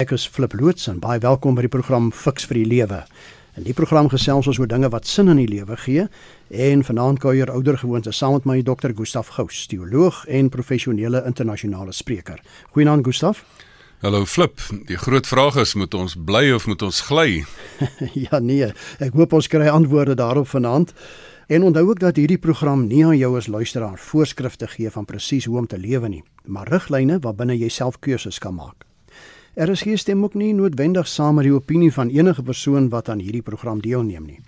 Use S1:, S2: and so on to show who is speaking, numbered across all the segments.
S1: Ek is Flip Loots en baie welkom by die program Fix vir die Lewe. In die program gesels ons oor dinge wat sin in die lewe gee en vanaand kuier ouer gewoonte saam met my dokter Gustaf Gous, teoloog en professionele internasionale spreker. Goeienaand Gustaf.
S2: Hallo Flip, die groot vraag is moet ons bly of moet ons gly?
S1: ja nee, ek hoop ons kry antwoorde daarop vanaand. En onthou ook dat hierdie program nie aan jou as luisteraar voorskrifte gee van presies hoe om te lewe nie, maar riglyne waarbinne jy self keuses kan maak. RSG stem ook nie noodwendig saam met die opinie van enige persoon wat aan hierdie program deelneem nie.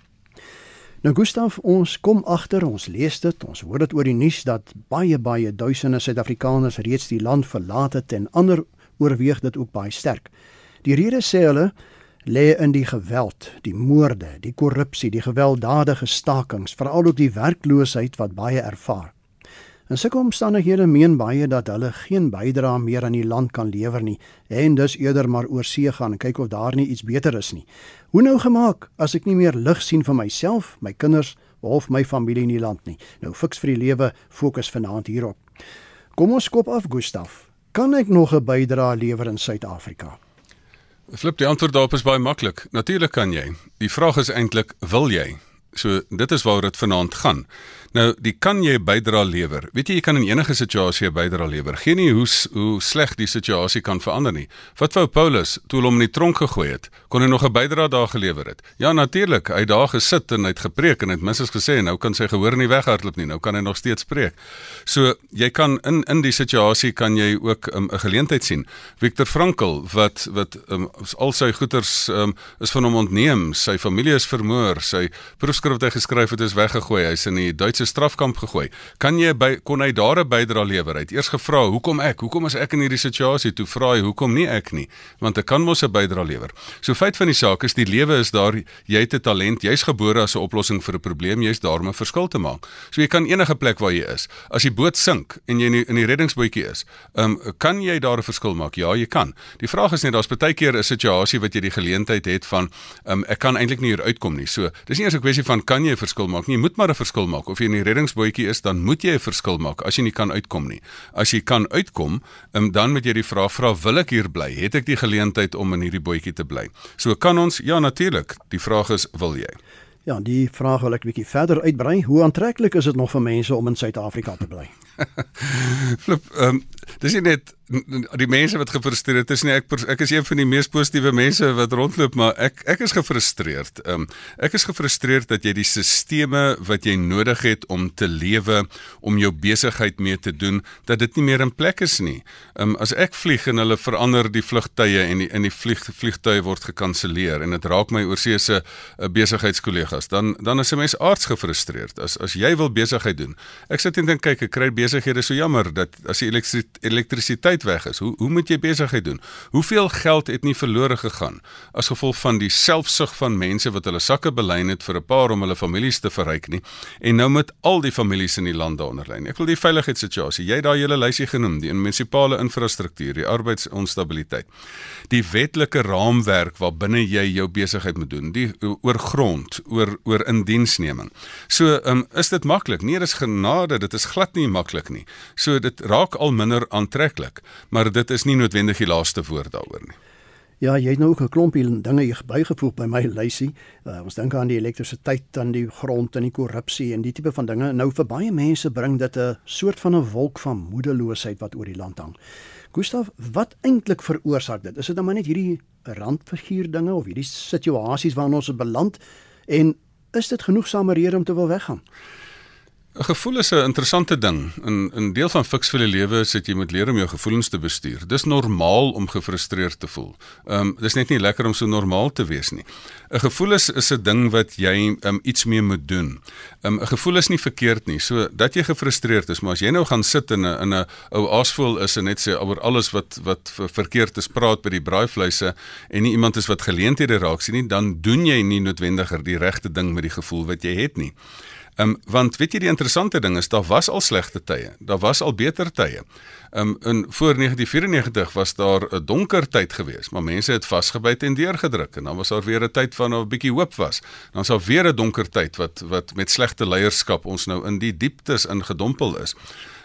S1: Nou Gustaf, ons kom agter, ons lees dit, ons hoor dit oor die nuus dat baie baie duisende Suid-Afrikaners reeds die land verlaat het en ander oorweeg dit ook baie sterk. Die rede sê hulle lê in die geweld, die moorde, die korrupsie, die gewelddadige stakings, veral ook die werkloosheid wat baie ervaar. In sulke omstandighede meen baie dat hulle geen bydrae meer aan die land kan lewer nie en dus eerder maar oor see gaan en kyk of daar nie iets beter is nie. Hoe nou gemaak as ek nie meer lig sien vir myself, my kinders of my familie in die land nie? Nou fiks vir die lewe fokus vanaand hierop. Kom ons skop af Gustaf. Kan ek nog 'n bydrae lewer in Suid-Afrika?
S2: Flip, die antwoord daarop is baie maklik. Natuurlik kan jy. Die vraag is eintlik, wil jy? So dit is waaroor dit vanaand gaan. Nou, die kan jy bydra lewer. Weet jy jy kan in enige situasie 'n bydra lewer. Geen nie hoe hoe sleg die situasie kan verander nie. Wat wou Paulus toe hom in die tronk gegooi het? Kon hy nog 'n bydra daar gelewer het? Ja, natuurlik. Hy het daar gesit en hy het gepreek en hy het minstens gesê nou kan sy gehoor nie weghardloop nie. Nou kan hy nog steeds preek. So, jy kan in in die situasie kan jy ook um, 'n um, geleentheid sien. Viktor Frankl wat wat um, al sy goeders um, is van hom ontneem, sy familie is vermoor, sy proefskrif wat hy geskryf het is weggegooi. Hy's in die Duitse se strafkamp gegooi. Kan jy by kon hy daar 'n bydra lewer? Hy het eers gevra, "Hoekom ek? Hoekom is ek in hierdie situasie?" Toe vra hy, "Hoekom nie ek nie?" Want ek kan mos 'n bydra lewer. So feit van die saak is die lewe is daar, jy het 'n talent, jy's gebore as 'n oplossing vir 'n probleem, jy's daar om 'n verskil te maak. So jy kan enige plek waar jy is. As die boot sink en jy in die, in die reddingsbootjie is, um, kan jy daar 'n verskil maak? Ja, jy kan. Die vraag is net daar's baie keer 'n situasie wat jy die geleentheid het van um, ek kan eintlik nie hier uitkom nie. So dis nie eers 'n kwessie van kan jy 'n verskil maak nie, jy moet maar 'n verskil maak of jy in die reddingsbootjie is, dan moet jy 'n verskil maak as jy nie kan uitkom nie. As jy kan uitkom, um, dan moet jy die vraag vra, wil ek hier bly? Het ek die geleentheid om in hierdie bootjie te bly? So kan ons ja natuurlik. Die vraag is, wil jy?
S1: Ja, die vraag wil ek 'n bietjie verder uitbrei. Hoe aantreklik is dit nog vir mense om in Suid-Afrika te bly?
S2: Flip, ehm um, dis net die mense wat gefrustreerd is nie ek ek is een van die mees positiewe mense wat rondloop maar ek ek is gefrustreerd. Ehm um, ek is gefrustreerd dat jy die stelsels wat jy nodig het om te lewe, om jou besigheid mee te doen, dat dit nie meer in plek is nie. Ehm um, as ek vlieg en hulle verander die vlugtye en die in die vlieg vliegtye word gekanselleer en dit raak my oorseese uh, besigheidskollegas, dan dan is 'n mens aards gefrustreerd. As as jy wil besigheid doen. Ek sit en dink kyk, ek kry besighede so jammer dat as die elektrisiteit weg is, hoe hoe moet jy besigheid doen? Hoeveel geld het nie verlore gegaan as gevolg van die selfsug van mense wat hulle sakke belyn het vir 'n paar om hulle families te verryk nie en nou met al die families in die land daaronder lyn. Ek wil die veiligheidssituasie, jy daai hele lysie genoem, die munisipale infrastruktuur, die arbeidsonstabiliteit. Die wetlike raamwerk waarbinne jy jou besigheid moet doen, die oor grond, oor oor indiensneming. So, um, is dit maklik? Nee, dit is genade, dit is glad nie maklik nie. So dit raak al minder aantreklik, maar dit is nie noodwendig die laaste woord daaroor nie.
S1: Ja, jy het nou ook 'n klompie dinge bygevoeg by my lysie. Uh, ons dink aan die elektrisiteit, aan die grond en die korrupsie en die tipe van dinge. Nou vir baie mense bring dit 'n soort van 'n wolk van moedeloosheid wat oor die land hang. Gustaf, wat eintlik veroorsaak dit? Is dit nou maar net hierdie randfiguur dinge of hierdie situasies waarin ons beland en is dit genoegsame rede om te wil weggaan?
S2: 'n Gevoel is 'n interessante ding. In 'n deel van fiks vir die lewe is dit jy moet leer om jou gevoelens te bestuur. Dis normaal om gefrustreerd te voel. Ehm um, dis net nie lekker om so normaal te wees nie. 'n Gevoel is is 'n ding wat jy um, iets mee moet doen. Ehm, 'n um, Gevoel is nie verkeerd nie. So dat jy gefrustreerd is, maar as jy nou gaan sit in 'n in 'n ou aasvoel is en net sê oor alles wat wat verkeerd is praat by die braaivleise en nie iemand is wat geleenthede raak sien nie, dan doen jy nie noodwendiger die regte ding met die gevoel wat jy het nie. Ehm um, want weet jy die interessante ding is daar was al slegte tye. Daar was al beter tye. Ehm um, in voor 1994 was daar 'n donker tyd geweest, maar mense het vasgebyt en deurgedruk en dan was daar weer 'n tyd van 'n bietjie hoop was. Dan was daar weer 'n donker tyd wat wat met slegte leierskap ons nou in die dieptes ingedompel is.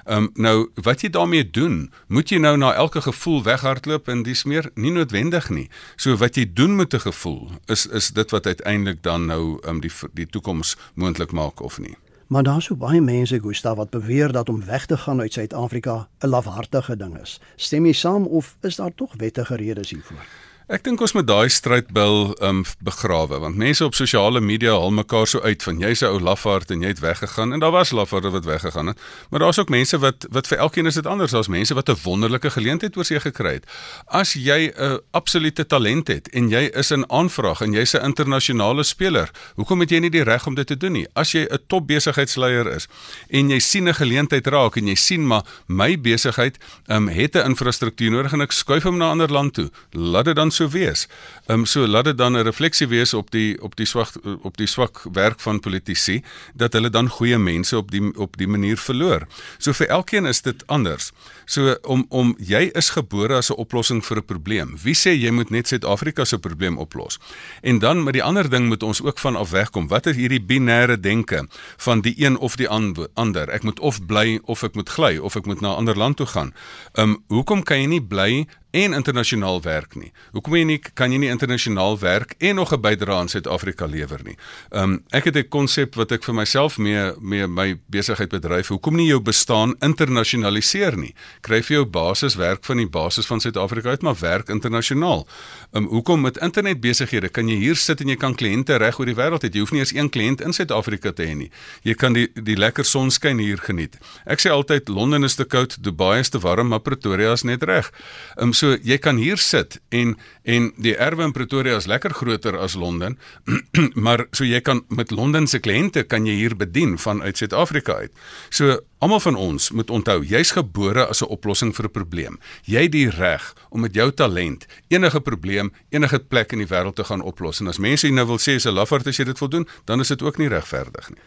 S2: Ehm um, nou wat jy daarmee doen, moet jy nou na elke gevoel weghardloop en dis meer nie noodwendig nie. So wat jy doen met 'n gevoel is is dit wat uiteindelik dan nou ehm um, die die toekoms moontlik maak of nie.
S1: Maar daar's so baie mense Gustav wat beweer dat om weg te gaan uit Suid-Afrika 'n lafhartige ding is. Stem jy saam of is daar tog wettige redes hiervoor?
S2: Ek dink ons moet daai strydbil um begrawe want mense op sosiale media haal mekaar so uit van jy's 'n ou lafaard en jy het weggegaan en daar was lafaarde wat weggegaan het maar daar's ook mense wat wat vir elkeen is dit anders. Daar's mense wat 'n wonderlike geleentheid oor see gekry het. As jy 'n absolute talent het en jy is in aanvraag en jy's 'n internasionale speler hoekom het jy nie die reg om dit te doen nie? As jy 'n top besigheidsleier is en jy sien 'n geleentheid raak en jy sien maar my besigheid um het 'n infrastruktuur nodig en ek skuif hom na 'n ander land toe laat dit dan so wees. Ehm um, so laat dit dan 'n refleksie wees op die op die swak op die swak werk van politici dat hulle dan goeie mense op die op die manier verloor. So vir elkeen is dit anders. So om om jy is gebore as 'n oplossing vir 'n probleem. Wie sê jy moet net Suid-Afrika se probleem oplos? En dan met die ander ding moet ons ook van af wegkom. Wat is hierdie binêre denke van die een of die ander? Ek moet of bly of ek moet gly of ek moet na 'n ander land toe gaan. Ehm um, hoekom kan jy nie bly en internasionaal werk nie. Hoekom jy nie kan jy nie internasionaal werk en nog 'n bydrae aan Suid-Afrika lewer nie. Um ek het 'n konsep wat ek vir myself mee mee my besigheid bedryf. Hoekom nie jou bestaan internasionaliseer nie? Kry vir jou basiswerk van die basis van Suid-Afrika uit, maar werk internasionaal. Um hoekom met internetbesighede kan jy hier sit en jy kan kliënte reg oor die wêreld hê. Jy hoef nie eers een kliënt in Suid-Afrika te hê nie. Jy kan die die lekker sonskyn hier geniet. Ek sê altyd Londen is te koud, Dubai is te warm, maar Pretoria is net reg. Um so jy kan hier sit en en die erwe in Pretoria is lekker groter as Londen, maar so jy kan met Londen se kliënte kan jy hier bedien vanuit Suid-Afrika uit. So almal van ons moet onthou, jy's gebore as 'n oplossing vir 'n probleem. Jy het die reg om met jou talent enige probleem, enige plek in die wêreld te gaan oplos. En as mense nou wil sê jy's 'n lafaard as jy dit wil doen, dan is dit ook nie regverdig nie.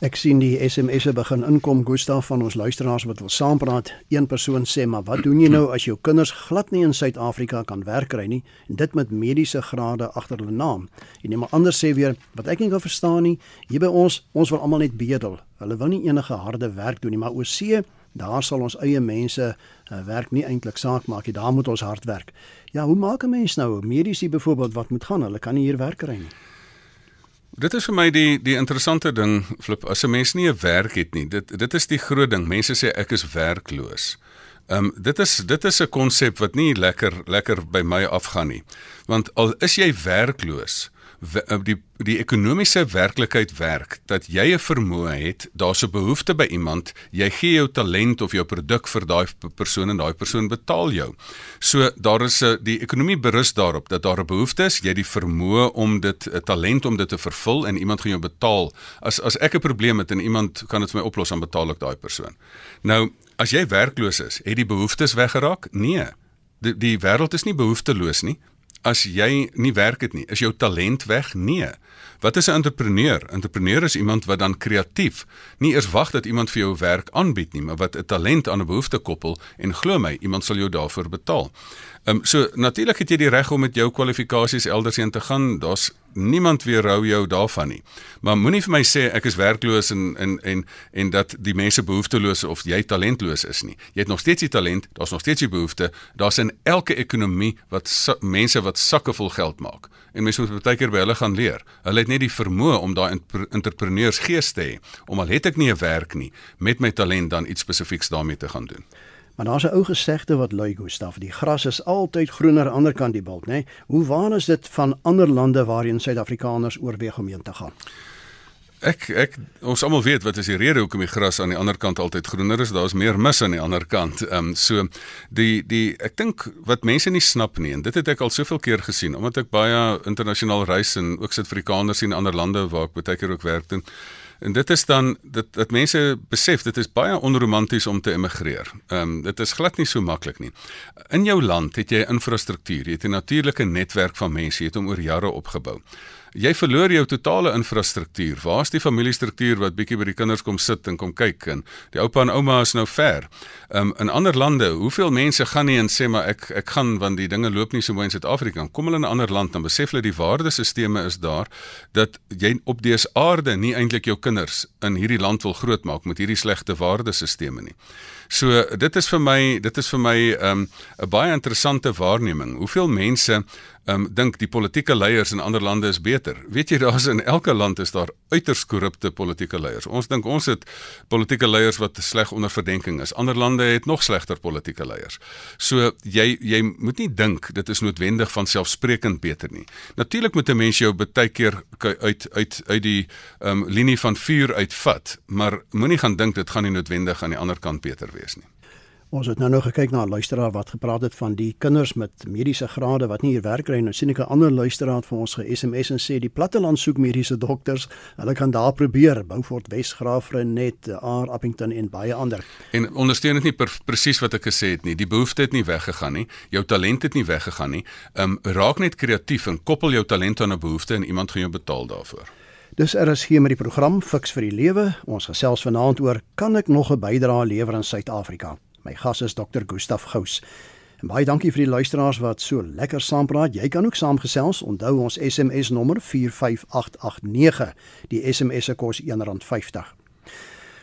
S1: Ek sien die SMS'e begin inkom Gustaf van ons luisteraars wat wil saampraat. Een persoon sê: "Maar wat doen jy nou as jou kinders glad nie in Suid-Afrika kan werk kry nie en dit met mediese grade agter hulle naam?" En iemand anders sê weer: "Wat ek nie kan verstaan nie, hier by ons, ons wil almal net bedel. Hulle wil nie enige harde werk doen nie, maar oorsee, daar sal ons eie mense uh, werk nie eintlik saak maak nie. Daar moet ons hard werk." Ja, hoe maak 'n mens nou? Mediese byvoorbeeld wat moet gaan? Hulle kan nie hier werk kry nie.
S2: Dit is vir my die die interessante ding flip as 'n mens nie 'n werk het nie. Dit dit is die groot ding. Mense sê ek is werkloos. Ehm um, dit is dit is 'n konsep wat nie lekker lekker by my afgaan nie. Want al is jy werkloos, die die ekonomiese werklikheid werk dat jy 'n vermoë het, daar's 'n behoefte by iemand, jy gee jou talent of jou produk vir daai persoon en daai persoon betaal jou. So daar is 'n die ekonomie berus daarop dat daar 'n behoefte is, jy het die vermoë om dit 'n talent om dit te vervul en iemand gaan jou betaal. As as ek 'n probleem het en iemand kan dit vir my oplos, dan betaal ek daai persoon. Nou, as jy werkloos is, het die behoeftes weggeraak? Nee. Die die wêreld is nie behoefteloos nie as jy nie werk het nie, is jou talent weg? Nee. Wat is 'n entrepreneur? Entrepreneur is iemand wat dan kreatief nie eers wag dat iemand vir jou werk aanbied nie, maar wat 'n talent aan 'n behoefte koppel en glo my, iemand sal jou daarvoor betaal. Ehm um, so natuurlik het jy die reg om met jou kwalifikasies elders heen te gaan. Daar's niemand weerhou jou daarvan nie. Maar moenie vir my sê ek is werkloos en en en en dat die mense behoefteloos of jy talentloos is nie. Jy het nog steeds die talent, daar's nog steeds die behoefte. Daar's in elke ekonomie wat mense wat sakke vol geld maak. En mense moet baie keer by hulle gaan leer. Hulle het net die vermoë om daai entrepreneursgees te hê. Om al het ek nie 'n werk nie, met my talent dan iets spesifieks daarmee te gaan doen.
S1: Maar daar's 'n ou gesegde wat lui Gustaf, die gras is altyd groener aan die ander kant die bult, nê? Nee? Hoe waar is dit van ander lande waarheen Suid-Afrikaners oorweeg om heen te gaan?
S2: Ek ek ons almal weet wat is die rede hoekom die gras aan die ander kant altyd groener is. Daar's meer mis aan die ander kant. Ehm um, so die die ek dink wat mense nie snap nie en dit het ek al soveel keer gesien omdat ek baie internasionaal reis en ook Suid-Afrikaners sien in ander lande waar ek baie keer ook werk doen. En dit is dan dat dat mense besef dit is baie onromanties om te emigreer. Ehm um, dit is glad nie so maklik nie. In jou land het jy infrastruktuur, jy het 'n natuurlike netwerk van mense, jy het hom oor jare opgebou jy verloor jou totale infrastruktuur. Waar's die familiestruktuur wat bietjie by die kinders kom sit en kom kyk en die oupa en ouma is nou ver. Um, in ander lande, hoeveel mense gaan nie en sê maar ek ek gaan want die dinge loop nie so mooi in Suid-Afrika. Kom hulle in 'n ander land dan besef hulle die waardesisteme is daar dat jy op dese aarde nie eintlik jou kinders in hierdie land wil grootmaak met hierdie slegte waardesisteme nie. So dit is vir my dit is vir my 'n um, baie interessante waarneming. Hoeveel mense um, dink die politieke leiers in ander lande is beter. Weet jy daar's in elke land is daar uiters korrupte politieke leiers. Ons dink ons het politieke leiers wat sleg onder verdenking is. Ander lande het nog slegter politieke leiers. So jy jy moet nie dink dit is noodwendig van selfsprekend beter nie. Natuurlik moet 'n mens jou baie keer uit uit uit die um, linie van vuur uitvat, maar moenie gaan dink dit gaan nie noodwendig aan die ander kant beter wees nie.
S1: Ons het nou nog gekyk na 'n luisteraar wat gepraat het van die kinders met mediese grade wat nie hier werk kry nie. Nou sien ek 'n ander luisteraar vir ons ge-SMS en sê die platteland soek mediese dokters. Hulle kan daar probeer. Beaufort, Wes-Graafrenet, Aar, Appington en baie ander.
S2: En ondersteun dit nie presies wat ek gesê het nie. Die behoefte het nie weggegaan nie. Jou talent het nie weggegaan nie. Ehm um, raak net kreatief en koppel jou talent aan 'n behoefte en iemand gaan jou betaal daarvoor.
S1: Dis RSG met die program Fix vir die Lewe. Ons gesels vanaand oor kan ek nog 'n bydrae lewer aan Suid-Afrika? My gas is Dr. Gustaf Gous. En baie dankie vir die luisteraars wat so lekker saampraat. Jy kan ook saamgesels. Onthou ons SMS nommer 45889. Die SMS se kos R1.50.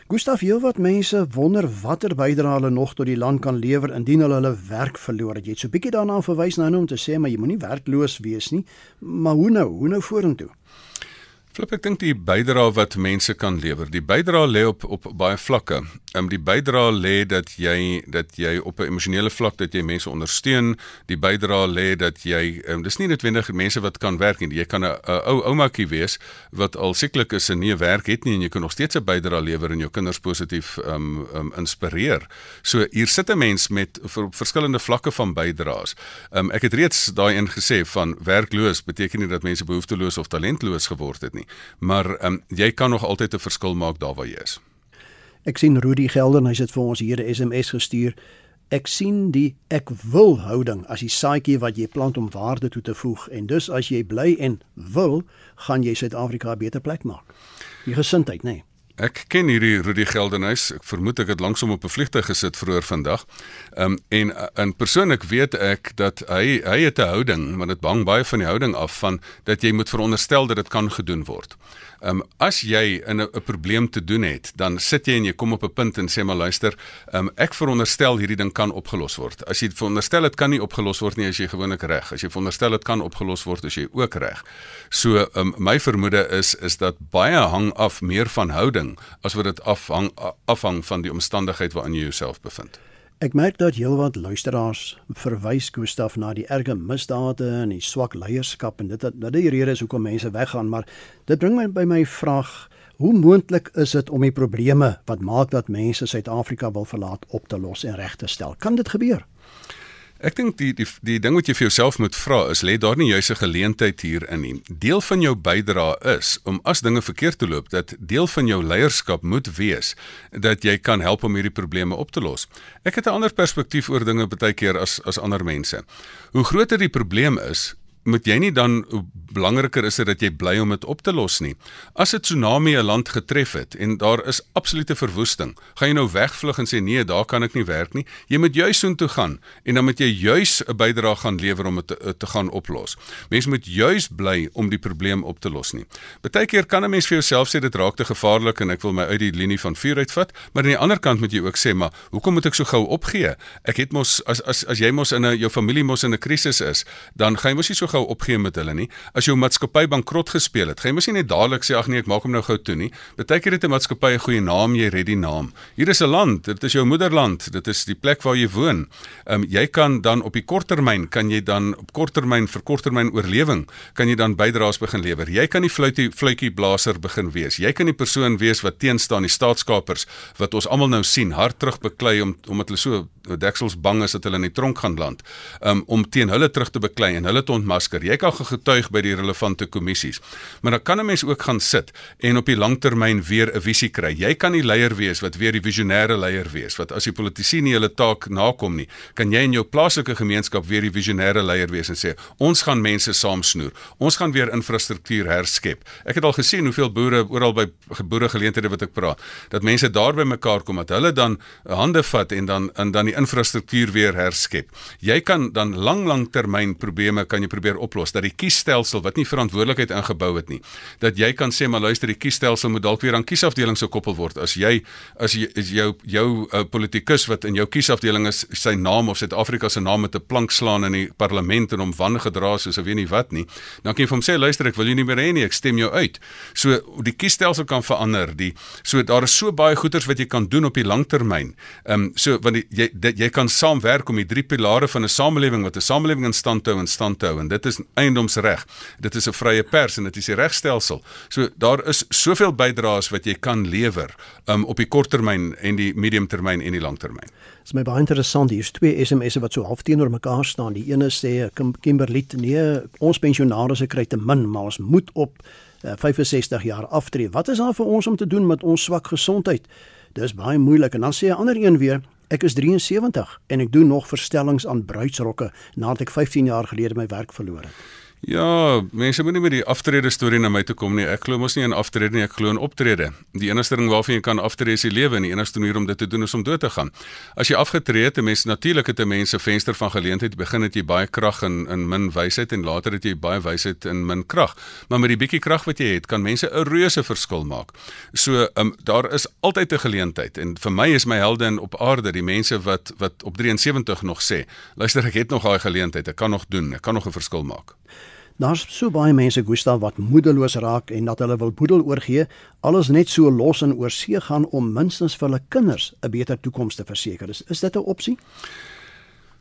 S1: Gustaf, jy wat mense wonder watter bydrae hulle nog tot die land kan lewer indien hulle hulle werk verloor het. Jy het so bietjie daarna verwys nou om te sê maar jy moenie werkloos wees nie. Maar hoe nou? Hoe nou vorentoe?
S2: Flip, ek dink die bydrae wat mense kan lewer, die bydrae lê op op baie vlakke. Ehm um, die bydrae lê dat jy dat jy op 'n emosionele vlak dat jy mense ondersteun. Die bydrae lê dat jy ehm um, dis nie noodwendig mense wat kan werk nie. Jy kan 'n ou oumakie wees wat al sieklik is en nie werk het nie en jy kan nog steeds 'n bydrae lewer en jou kinders positief ehm um, um, inspireer. So hier sit 'n mens met vir verskillende vlakke van bydraes. Ehm um, ek het reeds daai een gesê van werkloos beteken nie dat mense behoefteloos of talentloos geword het nie maar um, jy kan nog altyd 'n verskil maak daar waar jy is.
S1: Ek sien Rudy Gelden, hy het vir ons hier 'n SMS gestuur. Ek sien die ek wil houding as die saadjie wat jy plant om waarde toe te voeg en dus as jy bly en wil, gaan jy Suid-Afrika 'n beter plek maak. Die gesindheid, nê. Nee.
S2: Ek ken hierdie Rudy Geldenhuys. Ek vermoed ek het langsom op 'n vliegtuig gesit vroeër vandag. Ehm um, en in persoonlik weet ek dat hy hy het 'n houding, maar dit bang baie van die houding af van dat jy moet veronderstel dat dit kan gedoen word. Ehm um, as jy in 'n probleem te doen het, dan sit jy en jy kom op 'n punt en sê maar luister, ehm um, ek veronderstel hierdie ding kan opgelos word. As jy veronderstel dit kan nie opgelos word nie as jy gewoonlik reg. As jy veronderstel dit kan opgelos word as jy ook reg. So ehm um, my vermoede is is dat baie hang af meer van houding as wat dit afhang afhang van die omstandigheid waarin jy jouself bevind.
S1: Ek merk dat heelwat luisteraars verwys Gustaf na die erge misdade en die swak leierskap en dit dat dit die rede is hoekom mense weggaan, maar dit bring my by my vraag, hoe moontlik is dit om die probleme wat maak dat mense Suid-Afrika wil verlaat op te los en reg te stel? Kan dit gebeur?
S2: Ek dink die die die ding wat jy vir jouself moet vra is lê daar nie jouse geleentheid hier in nie. Deel van jou bydrae is om as dinge verkeerd te loop dat deel van jou leierskap moet wees dat jy kan help om hierdie probleme op te los. Ek het 'n ander perspektief oor dinge baie keer as as ander mense. Hoe groter die probleem is, moet jy nie dan belangriker is dit dat jy bly om dit op te los nie. As 'n tsunami 'n land getref het en daar is absolute verwoesting, gaan jy nou wegvlug en sê nee, daar kan ek nie werk nie. Jy moet juis soontoe gaan en dan moet jy juis 'n bydrae gaan lewer om dit te, te gaan oplos. Mense moet juis bly om die probleem op te los nie. Partykeer kan 'n mens vir jouself sê dit raak te gevaarlik en ek wil my uit die linie van vuur uitvat, maar aan die ander kant moet jy ook sê, maar hoekom moet ek so gou opgee? Ek het mos as as as jy mos in 'n jou familie mos in 'n krisis is, dan gaan jy mos nie so gou opgee met hulle nie. As jou maatskappy bankrot gespeel het, gaan jy mos nie net dadelik sê ag nee, ek maak hom nou gou toe nie. Partykeer het 'n maatskappy 'n goeie naam, jy red die naam. Hier is 'n land, dit is jou moederland, dit is die plek waar jy woon. Ehm um, jy kan dan op die korttermyn kan jy dan op korttermyn vir korttermyn oorlewing kan jy dan bydraes begin lewer. Jy kan die fluitie fluitjie blaser begin wees. Jy kan die persoon wees wat teenstaan die staatskapers wat ons almal nou sien hard terug beklei om omdat hulle so deksels bang is dat hulle in die tronk gaan land. Um, om teen hulle terug te beklei en hulle te ontmasker. Jy kan getuig by die relevante kommissies. Maar dan kan 'n mens ook gaan sit en op die langtermyn weer 'n visie kry. Jy kan die leier wees wat weer die visionêre leier wees wat as die politici nie hulle taak nakom nie, kan jy in jou plaaslike gemeenskap weer die visionêre leier wees en sê ons gaan mense saamsnoer. Ons gaan weer infrastruktuur herskep. Ek het al gesien hoeveel boere oral by boere geleenthede wat ek praat, dat mense daar by mekaar kom dat hulle dan hande vat en dan en dan die infrastruktuur weer herskep. Jy kan dan lang lang termyn probleme kan jy probeer oplos dat die kiesstelsel wat nie verantwoordelikheid ingebou het nie, dat jy kan sê maar luister die kiesstelsel moet dalk weer aan kiesafdelings gekoppel word. As jy as jy is jou jou uh, politikus wat in jou kiesafdeling is sy naam of Suid-Afrika se naam met 'n plank slaan in die parlement en hom wangedra soos of weet nie wat nie, dan kan jy vir hom sê luister ek wil jou nie meer hê nie, ek stem jou uit. So die kiesstelsel kan verander. Die so daar is so baie goeders wat jy kan doen op die langtermyn. Ehm um, so want die, jy dit, jy kan saamwerk om die drie pilare van 'n samelewing wat 'n samelewing in stand hou en stand hou en dit is eiendomsreg. Dit is 'n vrye pers en dit is die regstelsel. So daar is soveel bydraes wat jy kan lewer um, op die korttermyn en die mediumtermyn en die langtermyn.
S1: Dit is my baie interessant hier is twee SMS'e wat so half teenoor mekaar staan. Die ene sê Kimberley nee, ons pensionaars kry te min, maar ons moet op uh, 65 jaar aftree. Wat is daar vir ons om te doen met ons swak gesondheid? Dis baie moeilik en dan sê 'n ander een weer Ek is 73 en ek doen nog verstellings aan bruidsrokke nadat ek 15 jaar gelede my werk verloor het.
S2: Ja, mense moenie met die aftrede storie na my toe kom nie. Ek glo mos nie in aftrede nie, ek glo in optrede. Die enigste ding waarvan jy kan aftree is die lewe en die enigste manier om dit te doen is om dood te gaan. As jy afgetree het, mense natuurlik het 'n mens 'n venster van geleentheid. Begin het jy baie krag en in min wysheid en later het jy baie wysheid en min krag. Maar met die bietjie krag wat jy het, kan mense 'n reuse verskil maak. So, um, daar is altyd 'n geleentheid en vir my is my helde op aarde die mense wat wat op 73 nog sê, luister ek het nog daai geleentheid, ek kan nog doen, ek kan nog 'n verskil maak.
S1: Daar's so baie mense Gustav wat moedeloos raak en dat hulle wil boedel oorgee, alles net so los en oorsee gaan om minstens vir hulle kinders 'n beter toekoms te verseker. Is, is dit 'n opsie?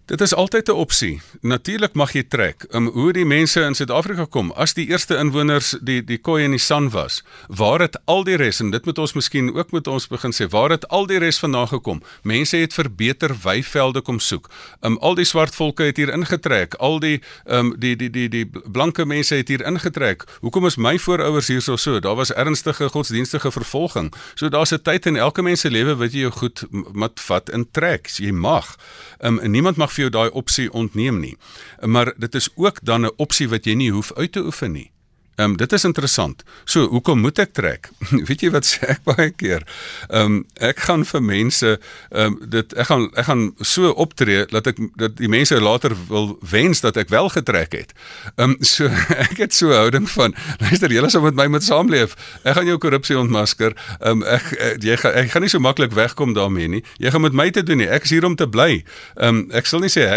S2: Dit is altyd 'n opsie. Natuurlik mag jy trek. Um, hoe die mense in Suid-Afrika kom as die eerste inwoners die die koei in die san was. Waar het al die res en dit moet ons miskien ook met ons begin sê, waar het al die res vandaan gekom? Mense het vir beter weivelde kom soek. Um al die swart volke het hier ingetrek. Al die um die die die die blanke mense het hier ingetrek. Hoekom is my voorouers hierso so? Daar was ernstige godsdienstige vervolging. So daar's 'n tyd in elke mens se lewe wat jy jou goed mat vat in trek. Jy mag. Um niemand mag vir jou daai opsie ontneem nie. Maar dit is ook dan 'n opsie wat jy nie hoef uit te oefen nie. Ehm um, dit is interessant. So, hoekom moet ek trek? Weet jy wat sê ek baie keer? Ehm um, ek gaan vir mense ehm um, dit ek gaan ek gaan so optree dat ek dat die mense later wil wens dat ek wel getrek het. Ehm um, so ek het so 'n houding van luister julle sal met my moet saamleef. Ek gaan jou korrupsie ontmasker. Ehm um, ek, ek jy gaan ek gaan nie so maklik wegkom daarmee nie. Jy gaan met my te doen nie. Ek is hier om te bly. Ehm um, ek sal nie sê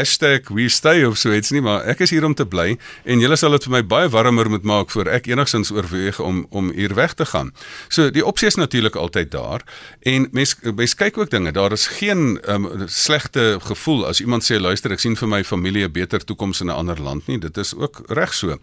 S2: #we stay of so iets nie, maar ek is hier om te bly en julle sal dit vir my baie warmer moet maak vir ek enigsins oorweeg om om hier weg te gaan. So die opsie is natuurlik altyd daar en mens mens kyk ook dinge. Daar is geen um, slegte gevoel as iemand sê luister, ek sien vir my familie 'n beter toekoms in 'n ander land nie. Dit is ook reg so.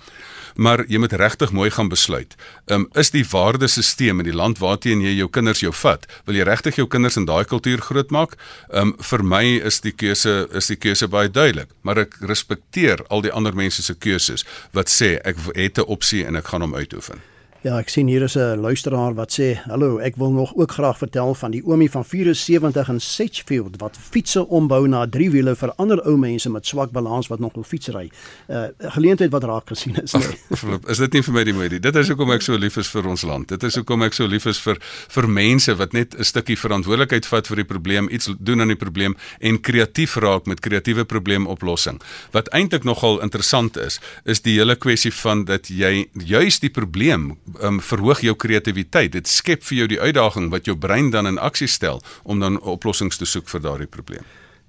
S2: Maar jy moet regtig mooi gaan besluit. Um, is die waardesisteem in die land waarteen jy jou kinders jou vat, wil jy regtig jou kinders in daai kultuur grootmaak? Um, vir my is die keuse is die keuse baie duidelik, maar ek respekteer al die ander mense se keuses wat sê ek het 'n opsie en ek gaan hom uitoefen.
S1: Ja, ek sien hier is 'n luisteraar wat sê: "Hallo, ek wil nog ook graag vertel van die oomie van 74 in Sedgefield wat fietsse ombou na driewiele vir ander ou mense met swak balans wat nog wil fietsry. 'n uh, Geleentheid wat raak gesien is, nee.
S2: Ach, is dit nie vir my die moeite? Dit is hoekom ek so lief is vir ons land. Dit is hoekom ek so lief is vir vir mense wat net 'n stukkie verantwoordelikheid vat vir die probleem, iets doen aan die probleem en kreatief raak met kreatiewe probleemoplossing. Wat eintlik nogal interessant is, is die hele kwessie van dat jy juis die probleem um, verhoog jou kreatiwiteit. Dit skep vir jou die uitdaging wat jou brein dan in aksie stel om dan oplossings te soek vir daardie probleem.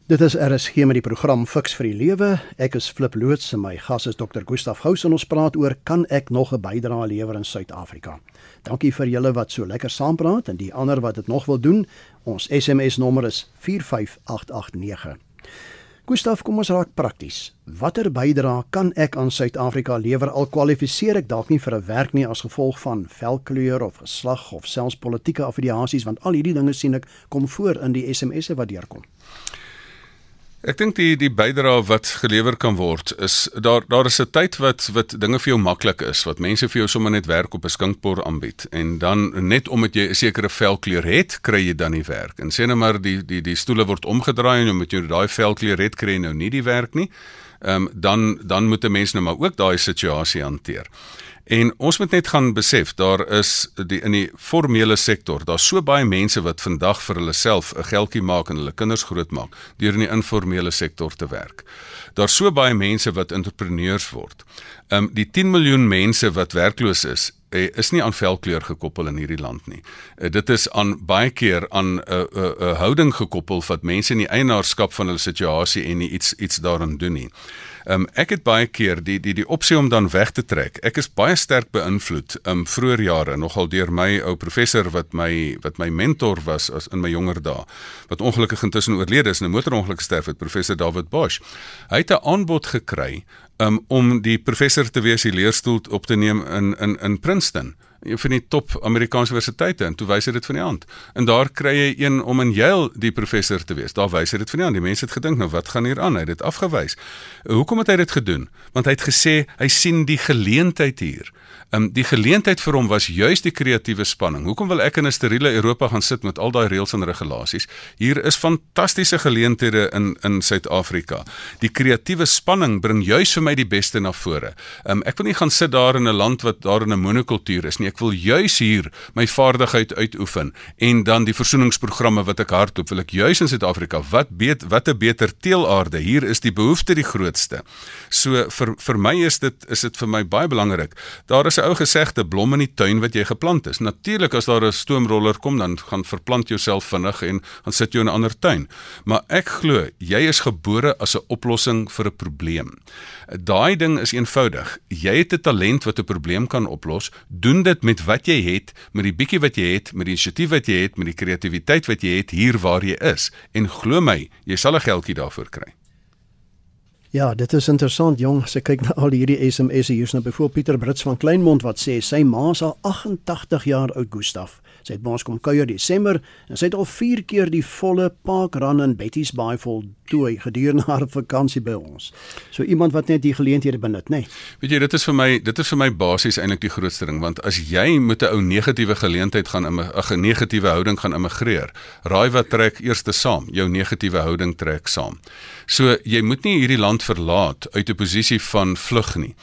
S1: Dit is RSG met die program Fix vir die Lewe. Ek is Flip Loots en my gas is Dr. Gustaf Gous en ons praat oor kan ek nog 'n bydrae lewer in Suid-Afrika. Dankie vir julle wat so lekker saampraat en die ander wat dit nog wil doen. Ons SMS nommer is 45889. Gustaf, kom ons raak prakties. Watter bydrae kan ek aan Suid-Afrika lewer al kwalifiseer ek dalk nie vir 'n werk nie as gevolg van velkleur of geslag of selfs politieke affiliasies want al hierdie dinge sien ek kom voor in die SMS'e wat deurkom.
S2: Ek dink die die bydrae wat gelewer kan word is daar daar is 'n tyd wat wat dinge vir jou maklik is, wat mense vir jou sommer net werk op 'n skinkbord aanbied en dan net omdat jy 'n sekere velkleur het, kry jy dan nie werk. En sê net maar die die die stoele word omgedraai en omdat jy daai velkleur het, kry jy nou nie die werk nie. Ehm um, dan dan moet 'n mens nou maar ook daai situasie hanteer. En ons moet net gaan besef daar is die in die formele sektor, daar's so baie mense wat vandag vir hulle self 'n geldjie maak en hulle kinders grootmaak deur in die informele sektor te werk. Daar's so baie mense wat entrepreneurs word. Ehm um, die 10 miljoen mense wat werkloos is, eh, is nie aan velkleur gekoppel in hierdie land nie. Uh, dit is aan baie keer aan 'n uh, 'n uh, uh, houding gekoppel wat mense in die eienaarskap van hulle situasie en iets iets daaraan doen nie. Um, ek het baie keer die die die opsie om dan weg te trek. Ek is baie sterk beïnvloed um vroeër jare nogal deur my ou professor wat my wat my mentor was as in my jonger dae wat ongelukkig intussen oorlede is in 'n motorongeluk sterf het professor David Bosch. Hy het 'n aanbod gekry um om die professor te wees die leerstoel op te neem in in in Princeton een van die top Amerikaanse universiteite en toe wys hy dit van die hand. En daar kry jy een om in Yale die professor te wees. Daar wys hy dit van die hand. Die mense het gedink nou wat gaan hier aan? Hy het dit afgewys. Hoekom het hy dit gedoen? Want hy het gesê hy sien die geleentheid hier. Ehm um, die geleentheid vir hom was juis die kreatiewe spanning. Hoekom wil ek in 'n steriele Europa gaan sit met al daai reëls en regulasies? Hier is fantastiese geleenthede in in Suid-Afrika. Die kreatiewe spanning bring juis vir my die beste na vore. Ehm um, ek wil nie gaan sit daar in 'n land wat daar in 'n monokultuur is nie. Ek wil juis hier my vaardigheid uitoefen en dan die versoeningsprogramme wat ek hardloop, wil ek juis in Suid-Afrika. Wat beet wat 'n beter teelaarde. Hier is die behoefte die grootste. So vir vir my is dit is dit vir my baie belangrik. Daar is 'n ou gesegde blom in die tuin wat jy geplant is. Natuurlik as daar 'n stoomroller kom dan gaan verplant jouself vinnig en gaan sit jy in 'n ander tuin. Maar ek glo jy is gebore as 'n oplossing vir 'n probleem. Daai ding is eenvoudig. Jy het 'n talent wat 'n probleem kan oplos. Doen dit met wat jy het, met die bietjie wat jy het, met die inisiatief wat jy het, met die kreatiwiteit wat jy het hier waar jy is. En glo my, jy sal 'n geldjie daarvoor kry.
S1: Ja, dit is interessant jong. As ek kyk na al hierdie SMS'e hier's nou byvoorbeeld Pieter Brits van Kleinmond wat sê sy ma is al 88 jaar oud, Gustaf. Sy het by ons kom kuier Desember en sy het al 4 keer die volle Park Run in Betty's Bay voltooi gedurende haar vakansie by ons. So iemand wat net die geleenthede benut, nê. Nee.
S2: Weet jy, dit is vir my dit is vir my basies eintlik die grootste ding want as jy met 'n ou negatiewe geleentheid gaan 'n 'n negatiewe houding gaan immigreer, raai wat trek eerste saam? Jou negatiewe houding trek saam. So jy moet nie hierdie land verlaat uit 'n posisie van vlug nie.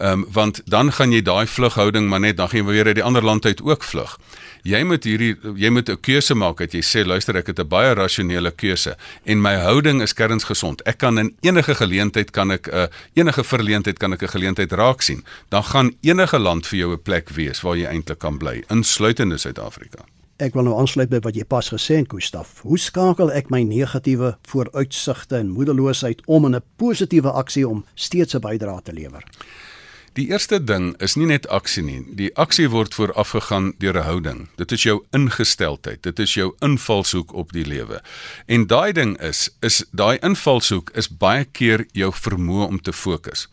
S2: Ehm um, want dan gaan jy daai vlughouding maar net dan gaan jy weer uit die ander land uit ook vlug jy moet hierdie jy moet 'n keuse maak dat jy sê luister ek het 'n baie rasionele keuse en my houding is kernsgesond. Ek kan in enige geleentheid kan ek 'n uh, enige verleentheid kan ek 'n geleentheid raak sien. Dan gaan enige land vir jou 'n plek wees waar jy eintlik kan bly, insluitende Suid-Afrika.
S1: Ek wil nou aansluit by wat jy pas gesê het, Gustaf. Hoe skakel ek my negatiewe vooruitsigte en moedeloosheid om in 'n positiewe aksie om steeds 'n bydrae te lewer?
S2: Die eerste ding is nie net aksie nie. Die aksie word voorafgegaan deur 'n houding. Dit is jou ingesteldheid. Dit is jou invalshoek op die lewe. En daai ding is is daai invalshoek is baie keer jou vermoë om te fokus.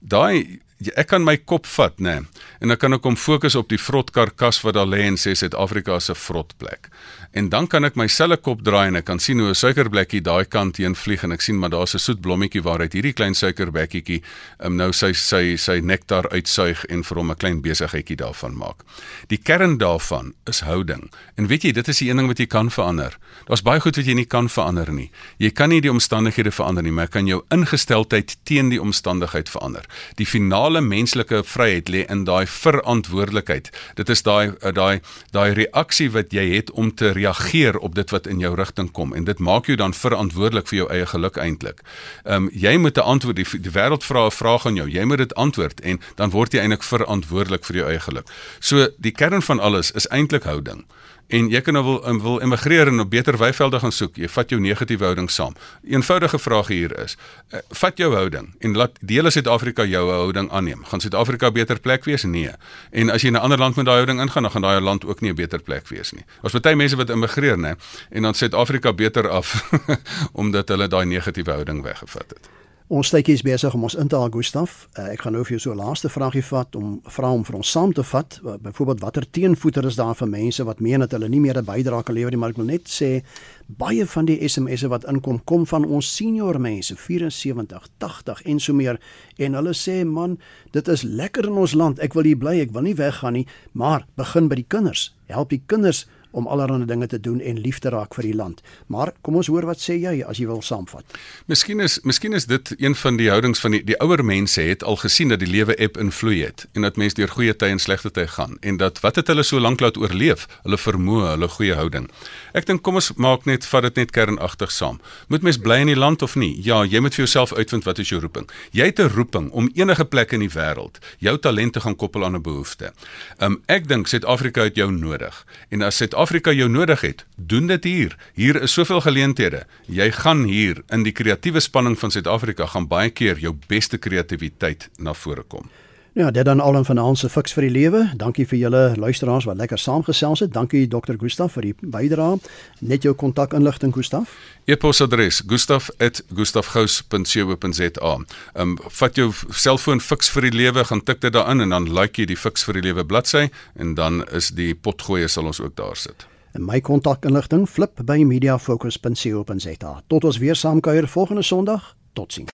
S2: Daai ek kan my kop vat, nê. Nee, en dan kan ek hom fokus op die vrotkarkas wat daar lê en sê Suid-Afrika se vrotplek en dan kan ek my selle kop draai en ek kan sien hoe 'n suikerbekkie daai kant heen vlieg en ek sien maar daar's 'n soet blommetjie waaruit hierdie klein suikerbekkietjie um, nou sy sy sy nektar uitsuig en vir hom 'n klein besigheidjie daarvan maak. Die kern daarvan is houding. En weet jy, dit is die een ding wat jy kan verander. Daar's baie goed wat jy nie kan verander nie. Jy kan nie die omstandighede verander nie, maar jy kan jou ingesteldheid teen die omstandigheid verander. Die finale menslike vryheid lê in daai verantwoordelikheid. Dit is daai daai daai reaksie wat jy het om te reageer op dit wat in jou rigting kom en dit maak jou dan verantwoordelik vir jou eie geluk eintlik. Ehm um, jy moet 'n antwoord die, die wêreld vra 'n vraag aan jou. Jy moet dit antwoord en dan word jy eintlik verantwoordelik vir jou eie geluk. So die kern van alles is eintlik houding en jy kan nou wil wil emigreer en 'n beter weivelde gaan soek. Jy vat jou negatiewe houding saam. Eenvoudige vraag hier is: uh, vat jou houding en laat dele Suid-Afrika jou houding aanneem. Gaan Suid-Afrika 'n beter plek wees? Nee. En as jy in 'n ander land met daai houding ingaan, dan gaan daai land ook nie 'n beter plek wees nie. Ons baie mense wat emigreer, nê, en dan Suid-Afrika beter af omdat hulle daai negatiewe houding weggevat het.
S1: Ons tydjie is besig om ons in te haal Gustaf. Uh, ek gaan nou vir jou so 'n laaste vragie vat om vra om vir ons saam te vat. Uh, Byvoorbeeld watter teenvoeter is daar vir mense wat meen dat hulle nie meer 'n bydrae kan lewer nie, maar ek wil net sê baie van die SMS'e wat inkom kom van ons senior mense, 74, 80 en so meer en hulle sê man, dit is lekker in ons land. Ek wil hier bly, ek wil nie weggaan nie, maar begin by die kinders. Help die kinders om allerlei dinge te doen en lief te raak vir die land. Maar kom ons hoor wat sê jy as jy wil saamvat.
S2: Miskien is miskien is dit een van die houdings van die die ouer mense het al gesien dat die lewe eb en vloei het en dat mense deur goeie tye en slegte tye gaan en dat wat het hulle so lank laat oorleef? Hulle vermoë, hulle goeie houding. Ek dink kom ons maak net vat dit net kernagtig saam. Moet mens bly in die land of nie? Ja, jy moet vir jouself uitvind wat is jou roeping. Jy het 'n roeping om enige plek in die wêreld jou talente gaan koppel aan 'n behoefte. Um ek dink Suid-Afrika het jou nodig. En as Suid-Afrika jou nodig het, doen dit hier. Hier is soveel geleenthede. Jy gaan hier in die kreatiewe spanning van Suid-Afrika gaan baie keer jou beste kreatiwiteit na vore kom.
S1: Ja, dit dan al in vanaand se fiks vir die lewe. Dankie vir julle luisteraars wat lekker saamgesels het. Dankie Dr. Gustaf vir die bydrae. Net jou kontakinligting Gustaf.
S2: E-posadres: gustaf@gustafgous.co.za. Ehm um, vat jou selfoon fiks vir die lewe, gaan tik dit daarin en dan like jy die fiks vir die lewe bladsy en dan is die potgoeie sal ons ook daar sit.
S1: En my kontakinligting flip by mediafocus.co.za. Tot ons weer saamkuier volgende Sondag. Totsiens.